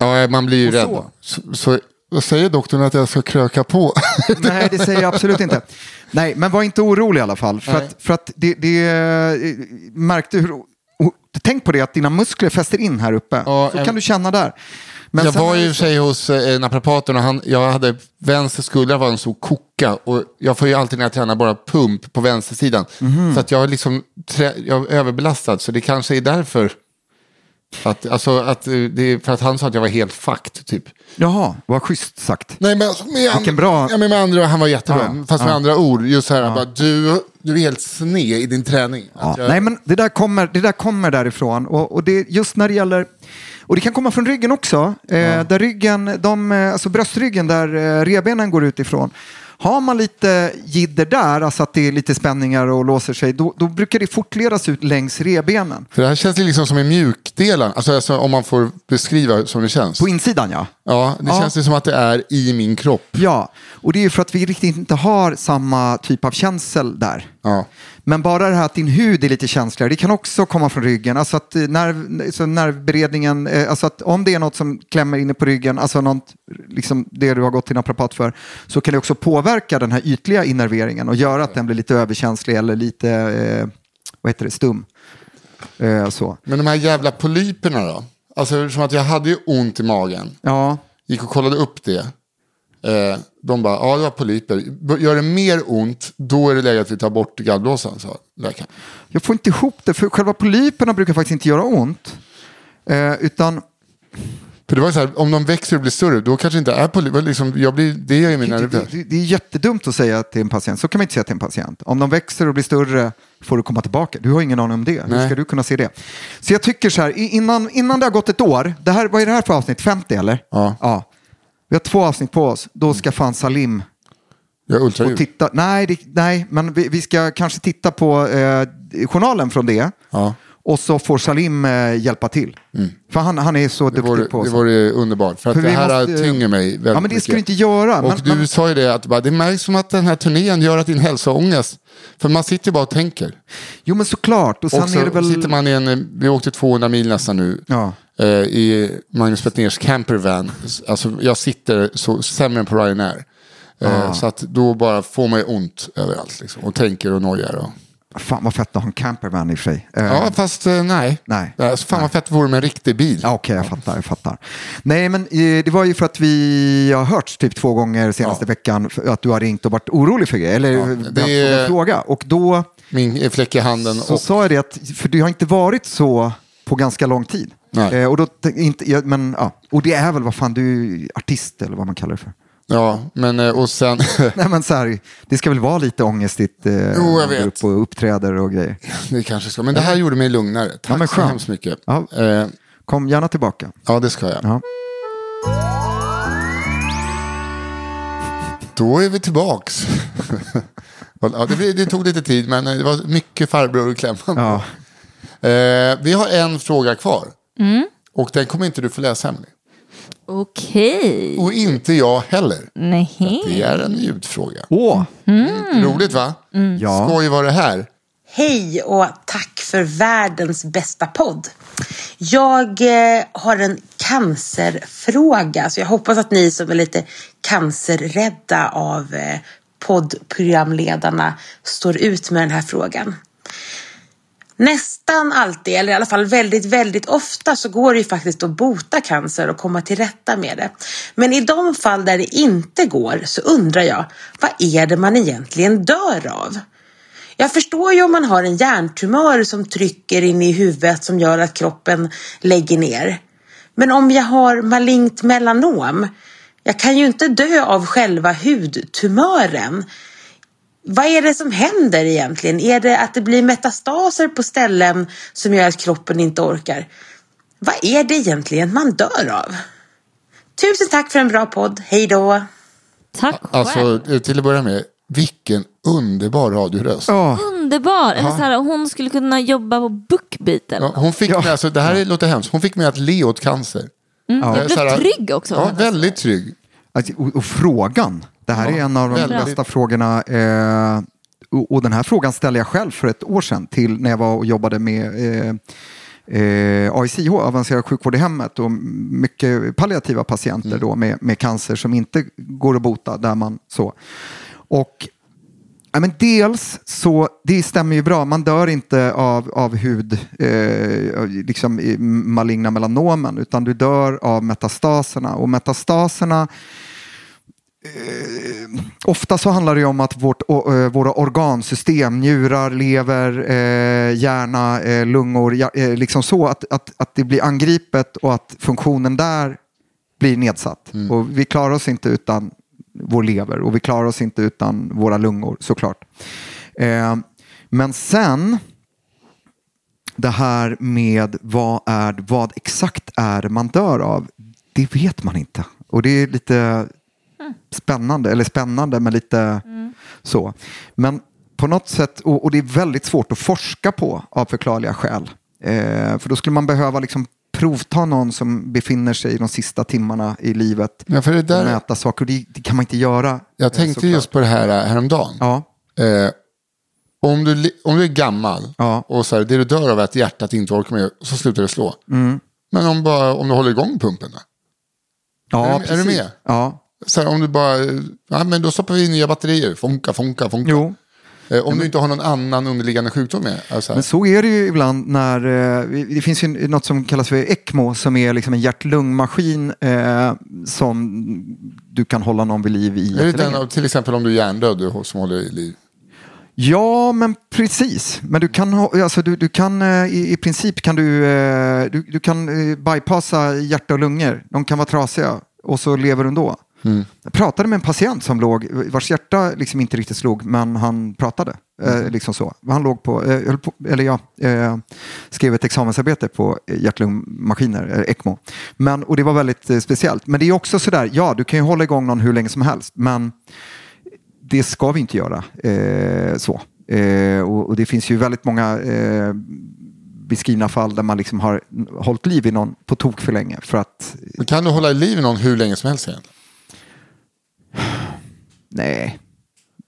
Ja, man blir ju Och rädd. så. Så, så, då säger doktorn att jag ska kröka på. [laughs] Nej, det säger jag absolut inte. Nej, men var inte orolig i alla fall. För Nej. att, för att det, det eh, märkte hur... och Tänk på det att dina muskler fäster in här uppe. Ja, så en- kan du känna där. Men jag var ju i sig hos eh, naprapaten och han, jag hade vänster skuldra var en stor koka och jag får ju alltid när jag tränar bara pump på vänstersidan. Mhm. Så att jag är liksom trä, jag är överbelastad så det kanske är därför. Att, alltså, att, eh, det för att han sa att jag var helt fucked typ. Jaha, vad schysst sagt. Nej men alltså, med, Vilken bra- ja, men med andra, han var jättebra. Ja, Fast med ja. andra ord, just så här, han bara, du, du är helt sned i din träning. Ja, jag, Nej, men det där kommer, det där kommer därifrån. Och, och det, just när det gäller... Och det kan komma från ryggen också. Eh, Där ryggen, de, eh, alltså bröstryggen där eh, revbenen går ut ifrån Har man lite jidder där, alltså att det är lite spänningar och låser sig, då, då brukar det fortledas ut längs revbenen. För det här känns liksom som en mjukdelen, alltså, alltså om man får beskriva som det känns. På insidan ja. Ja, det Ja. känns ju som att det är i min kropp. Ja, och det är ju för att vi riktigt inte har samma typ av känsel där. Ja. Men bara det här att din hud är lite känsligare, det kan också komma från ryggen. Alltså att eh, nerv, så nervberedningen, eh, alltså att om det är något som klämmer inne på ryggen, alltså något, liksom det du har gått till naprapat för, så kan det också påverka den här ytliga innerveringen och göra att den blir lite överkänslig eller lite, eh, vad heter det, stum. Eh, så. Men de här jävla polyperna då? Alltså som att jag hade ju ont i magen. Ja, Gick och kollade upp det. Eh, de bara, ja det var polyper. Gör det mer ont, då är det läge att vi tar bort gallblåsan, sa läkaren. jag får inte ihop det, för själva polyperna brukar faktiskt inte göra ont. Eh, utan För det var så här, om de växer och blir större, då kanske inte är polyper. Liksom, jag blir, det gör ju min Det, det, det är jättedumt att säga till en patient. Så kan man inte säga till en patient. Om de växer och blir större får du komma tillbaka. Du har ingen aning om det. Hur Nej. ska du kunna se det? Så jag tycker så här, innan, innan det har gått ett år. Det här, vad är det här för avsnitt? 50 eller? Ja. ja. Vi har två avsnitt på oss. Då ska fan Salim Jag och titta. Nej, det, nej men vi, vi ska kanske titta på eh, journalen från det. Ja. Och så får Salim eh, hjälpa till. För han, han är så Mm. Det duktig vore, på det vore underbart. För att För det här måste- tynger mig väldigt Ja, men det ska du mycket. inte göra. Och men, du men, sa ju det att bara, det märks som att den här turnén gör att din hälsoångest. För man sitter ju bara och tänker. jo, men såklart. Och sen Och så är det väl... sitter man i en, vi åkte 200 mil nästan nu. Ja. eh, I Magnus Betnérs campervan. Alltså jag sitter så sämre än på Ryanair. Eh, Så att då bara får man ju ont överallt. Liksom, och tänker och nojar. Och... Fan vad fett att ha en campervan i och för sig. Eh, Ja fast eh, nej. Nej. Fan vad fett vore med en riktig bil. Ja, Okej, jag fattar. Jag fattar. Nej, men eh, det var ju för att vi har hört typ två gånger senaste Ja. veckan att du har ringt och varit orolig för grejer. Eller Ja, det är- en fråga. Och då Min fläck i handen. så och, sa jag det att, för du har inte varit så på ganska lång tid. Nej. Och, då, inte, men, ja. och det är väl vad fan, du är artist eller vad man kallar det för. Ja, men eh, och sen. [laughs] Nej, men så här, det ska väl vara lite ångestigt eh, jag när man vet. upp och uppträder och grejer. [laughs] det kanske ska. Men det här gjorde mig lugnare. Tack men så hemskt mycket. Ja. Eh, Kom gärna tillbaka. ja det ska jag. Ja. Då är vi tillbaks. [laughs] ja, det, det tog lite tid men eh, det var mycket farbror att klämma på. Ja. Eh, vi har en fråga kvar. Och den kommer inte du få läsa hemlig. Okej. Och inte jag heller. Nej. Det är en ljudfråga. Åh, Roligt va? ja. Skoj var det här. Hej och tack för världens bästa podd. Jag eh, har en cancerfråga, så jag hoppas att ni som är lite cancerrädda av eh, poddprogramledarna står ut med den här frågan. Nästan alltid, eller i alla fall väldigt, väldigt ofta så går det ju faktiskt att bota cancer och komma till rätta med det. Men i de fall där det inte går så undrar jag, vad är det man egentligen dör av? Jag förstår ju om man har en hjärntumör som trycker in i huvudet som gör att kroppen lägger ner. Men om jag har malignt melanom, jag kan ju inte dö av själva hudtumören. Vad är det som händer egentligen? Är det att det blir metastaser på ställen som gör att kroppen inte orkar? Vad är det egentligen man dör av? Tusen tack för en bra podd. Hej då! Tack själv. Alltså till att börja med, vilken underbar radioröst. Ja. Underbar. Eller så här, hon skulle kunna jobba på Bookbeat eller Ja, hon fick mig, alltså, det här låter hemskt, hon fick mig att le åt cancer. Mm. Eh, Jag så blev här- trygg också. Ja, väldigt trygg. Alltså, och, och frågan, det här Ja, är en av de väldigt. bästa frågorna. Eh, och, och den här frågan ställde jag själv för ett år sedan till när jag var och jobbade med eh, eh, AICH, avancerad sjukvård i hemmet och mycket palliativa patienter Mm. då med, med cancer som inte går att bota där man så. Och Ja, men dels så, det stämmer ju bra, man dör inte av, av hud, eh, liksom maligna melanomen, utan du dör av metastaserna. Och metastaserna, eh, ofta så handlar det om att vårt, eh, våra organsystem, njurar, lever, eh, hjärna, eh, lungor, eh, liksom så att, att, att det blir angripet och att funktionen där blir nedsatt. Och vi klarar oss inte utan vår lever och vi klarar oss inte utan våra lungor såklart. Eh, men sen det här med vad, är, vad exakt är man dör av, det vet man inte. Och det är lite spännande, eller spännande men lite så. Men på något sätt, och, och det är väldigt svårt att forska på av förklarliga skäl. Eh, för då skulle man behöva liksom provta någon som befinner sig i de sista timmarna i livet Ja, för det där- och mäta saker. Och det, det kan man inte göra. Jag tänkte såklart. just på det här äh, häromdagen. Ja, Eh, om, du, om du är gammal Ja. och så här, det du dör av är att hjärtat inte orkar med, så slutar det slå. Mm. Men om, bara, om du håller igång pumpen, då? ja Är du- är du med? Ja, så här, om du bara, ja, men då stoppar vi in nya batterier, funka, funka, funka. jo. Eh, om du inte har någon annan underliggande sjukdom med. Alltså, Men så är det ju ibland när, eh, det finns ju något som kallas för ECMO som är liksom en hjärt-lungmaskin eh, som du kan hålla någon vid liv i är det den, till exempel om du är hjärndöd som håller i liv? Ja, men precis. Men du kan, alltså du, du kan eh, i, i princip kan du, du, du kan bypassa hjärta och lungor. De kan vara trasiga och så lever du ändå. Jag pratade med en patient som låg, vars hjärta liksom inte riktigt slog, men han pratade. Eh, liksom så. Han låg på, eh, på eller ja, eh, skrev ett examensarbete på hjärt-lungmaskiner, eh, ECMO. Men, och det var väldigt eh, speciellt. Men det är också sådär, ja, du kan ju hålla igång någon hur länge som helst, men det ska vi inte göra. Eh, så. Eh, och, och det finns ju väldigt många eh, beskrivna fall där man liksom har hållit liv i någon på tok för länge. För att, Men kan du hålla i liv någon hur länge som helst egentligen? Nej,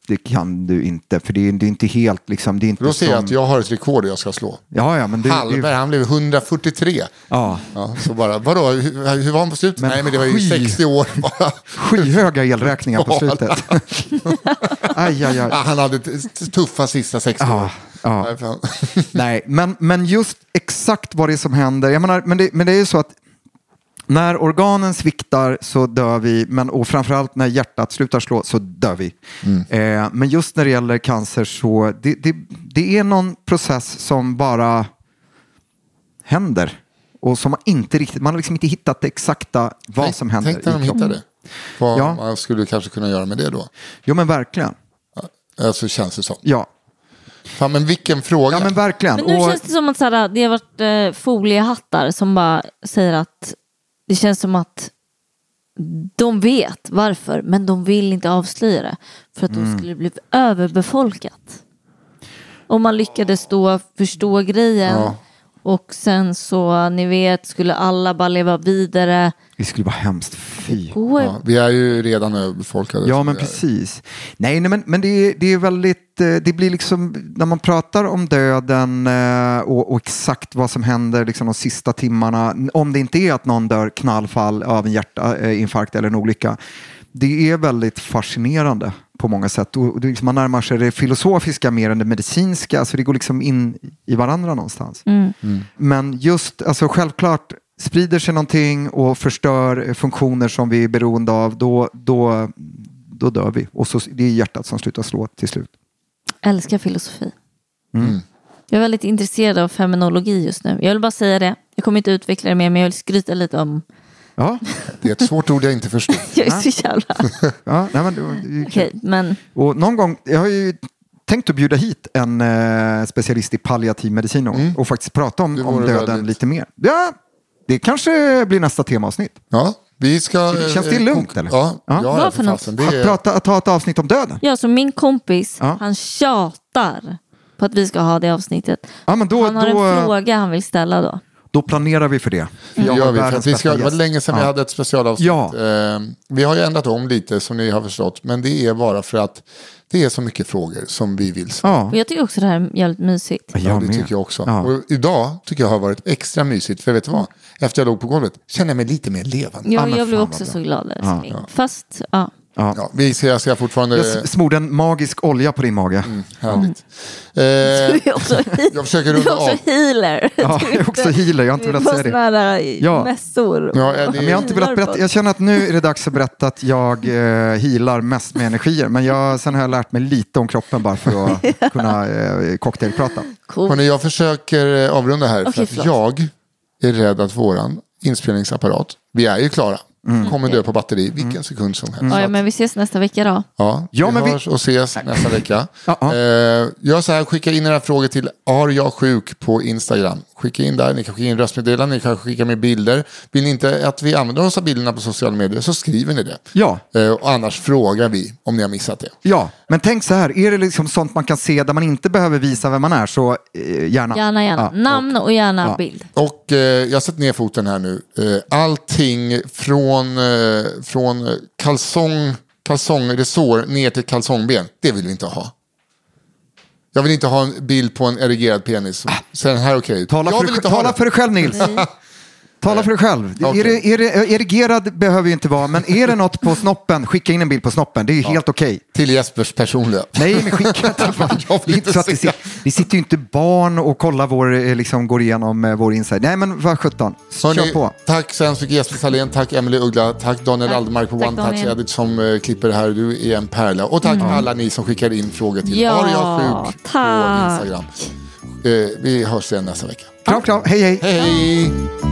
det kan du inte. För det är, det är inte helt liksom, det är inte då jag som- att jag har ett rekord jag ska slå. Ja, ja, men det, Hallberg, det, han blev 143. ja, Ja, så bara, vadå, hur, hur var han på slutet? Men Nej, men det var ju sky- 60 år bara. skyhöga elräkningar på [laughs] slutet. [laughs] aj, aj, aj. han hade tuffa sista 60 Ja, år. ja. Nej, men, men just exakt vad det är som händer. Jag menar, men, det, men det är ju så att när organen sviktar så dör vi, men, och framförallt när hjärtat slutar slå så dör vi. Eh, men just när det gäller cancer så det, det, det är någon process som bara händer. Och som man inte riktigt, man har liksom inte hittat det exakta vad Tänk- som händer Tänk när de kroppen. hittade. Vad Ja. man skulle kanske kunna göra med det då. Jo men verkligen. Alltså känns det som. Ja, Fan, men vilken fråga. ja men verkligen. Men nu Och- känns det som att så här, det har varit eh, foliehattar som bara säger att det känns som att de vet varför men de vill inte avslöja det. För att då Mm. skulle det bli överbefolkat. Om man lyckades då förstå grejen Ja. och sen så, ni vet, skulle alla bara leva vidare. Det skulle vara hemskt. Fy. Ja, vi är ju redan överbefolkade. Ja, så men det är- precis. Nej, nej men, men det, är, det är väldigt, eh, det blir liksom, när man pratar om döden eh, och, och exakt vad som händer liksom de sista timmarna, om det inte är att någon dör knallfall av en hjärtinfarkt eller en olycka, det är väldigt fascinerande på många sätt. Och, och liksom, man närmar sig det filosofiska mer än det medicinska, alltså det går liksom in i varandra någonstans. Men just, alltså självklart, sprider sig någonting och förstör funktioner som vi är beroende av, då, då, då dör vi. Och så, det är hjärtat som slutar slå till slut. älskar filosofi. Mm. Jag är väldigt intresserad av feminologi just nu. Jag vill bara säga det. Jag kommer inte utveckla det mer men jag vill skryta lite om... Ja, Det är ett svårt ord jag inte förstår. [laughs] Jag är så jävla... [laughs] ja nej, men, det. Okej, men Och någon gång, jag har ju tänkt att bjuda hit en eh, specialist i palliativ medicin någon gång och faktiskt prata om, Det om döden väldigt- lite mer. Ja, det kanske blir nästa temaavsnitt. Ja, vi ska... Känns det eh, lugnt, eller? Ja, Ja. ja. Vad för något? Det Att, är, prata, att ta ett avsnitt om döden. ja, så min kompis, Ja. han tjatar på att vi ska ha det avsnittet. Ja, men då, han har då, en fråga han vill ställa då. då planerar vi för det. Jag gör har vi. För vi ska, det var länge sedan vi Ja. hade ett specialavsnitt. Ja. Eh, vi har ju ändrat om lite som ni har förstått. Men det är bara för att det är så mycket frågor som vi vill svara Ja, Och jag tycker också det här är jävligt mysigt. jag Ja, det med. tycker jag också. Ja. Och idag tycker jag har varit extra mysigt. För vet du vad? Efter jag låg på golvet känner jag mig lite mer levande. Ja, jag blev också så glad älskling. Fast, ja. Ja, vi ser, jag ser fortfarande... Jag smorde en magisk olja på din mage. Härligt. Du Eh, är också, [laughs] jag försöker du runda är också av. healer. [laughs] Ja, jag är också healer, jag har inte Du velat säga det. Ja. mässor. Ja, det- Ja, men jag har inte velat berätta. Jag känner att nu är det dags att berätta att jag eh, healar mest med energier. Men jag, sen har jag lärt mig lite om kroppen bara för att [laughs] kunna eh, cocktailprata. Cool. Hörrni, jag försöker eh, avrunda här. för att förlåt. jag är rädd att våran inspelningsapparat, vi är ju klara. Kommer dö på batteri vilken sekund som helst. Ja, men vi ses nästa vecka då. Ja, Ja, vi men vi- hörs och ses nästa vecka. [laughs] Ja, ja. Eh, gör så här, skicka in era frågor till Are jag sjuk på Instagram. Skicka in där, ni kan skicka in röstmeddelanden, ni kan skicka med bilder. Vill ni inte att vi använder oss av bilderna på sociala medier så skriver ni det. Ja. Eh, och annars frågar vi om ni har missat det. Ja, men tänk så här, är det liksom sånt man kan se där man inte behöver visa vem man är så eh, gärna. Gärna, gärna. Namn och gärna Ja. bild. Och eh, jag sätter ner foten här nu. Eh, allting från, eh, från eh, kalsong, kalsongresår ner till kalsongben, det vill vi inte ha. Jag vill inte ha en bild på en erigerad penis. Ser den här okej ut? Tala, jag för, vill inte ha tala det. för dig själv Nils. [laughs] Tala för dig själv. Okej. Är det, är det, erigerad behöver ju inte vara, men är det något på snoppen, skicka in en bild på snoppen. Det är ju helt okej. Till Jespers personliga. Nej, men skicka inte. [laughs] Jag vill Det är inte så att det, sitter, det sitter ju inte barn och kollar vår, eh, liksom, går igenom eh, vår inside. Nej, men vad sjutton. Kör på. tack så hemskt mycket Jesper Salén, tack Emelie Uggla, tack Daniel Tack. Aldermark på One Touch. Edit som eh, klipper det här. Du är en pärla. Och tack alla ni som skickar in frågor till Ja, Har jag sjuk på tack. Instagram. Eh, vi hörs igen nästa vecka. Kram, kram. Hej, hej. Hej hej!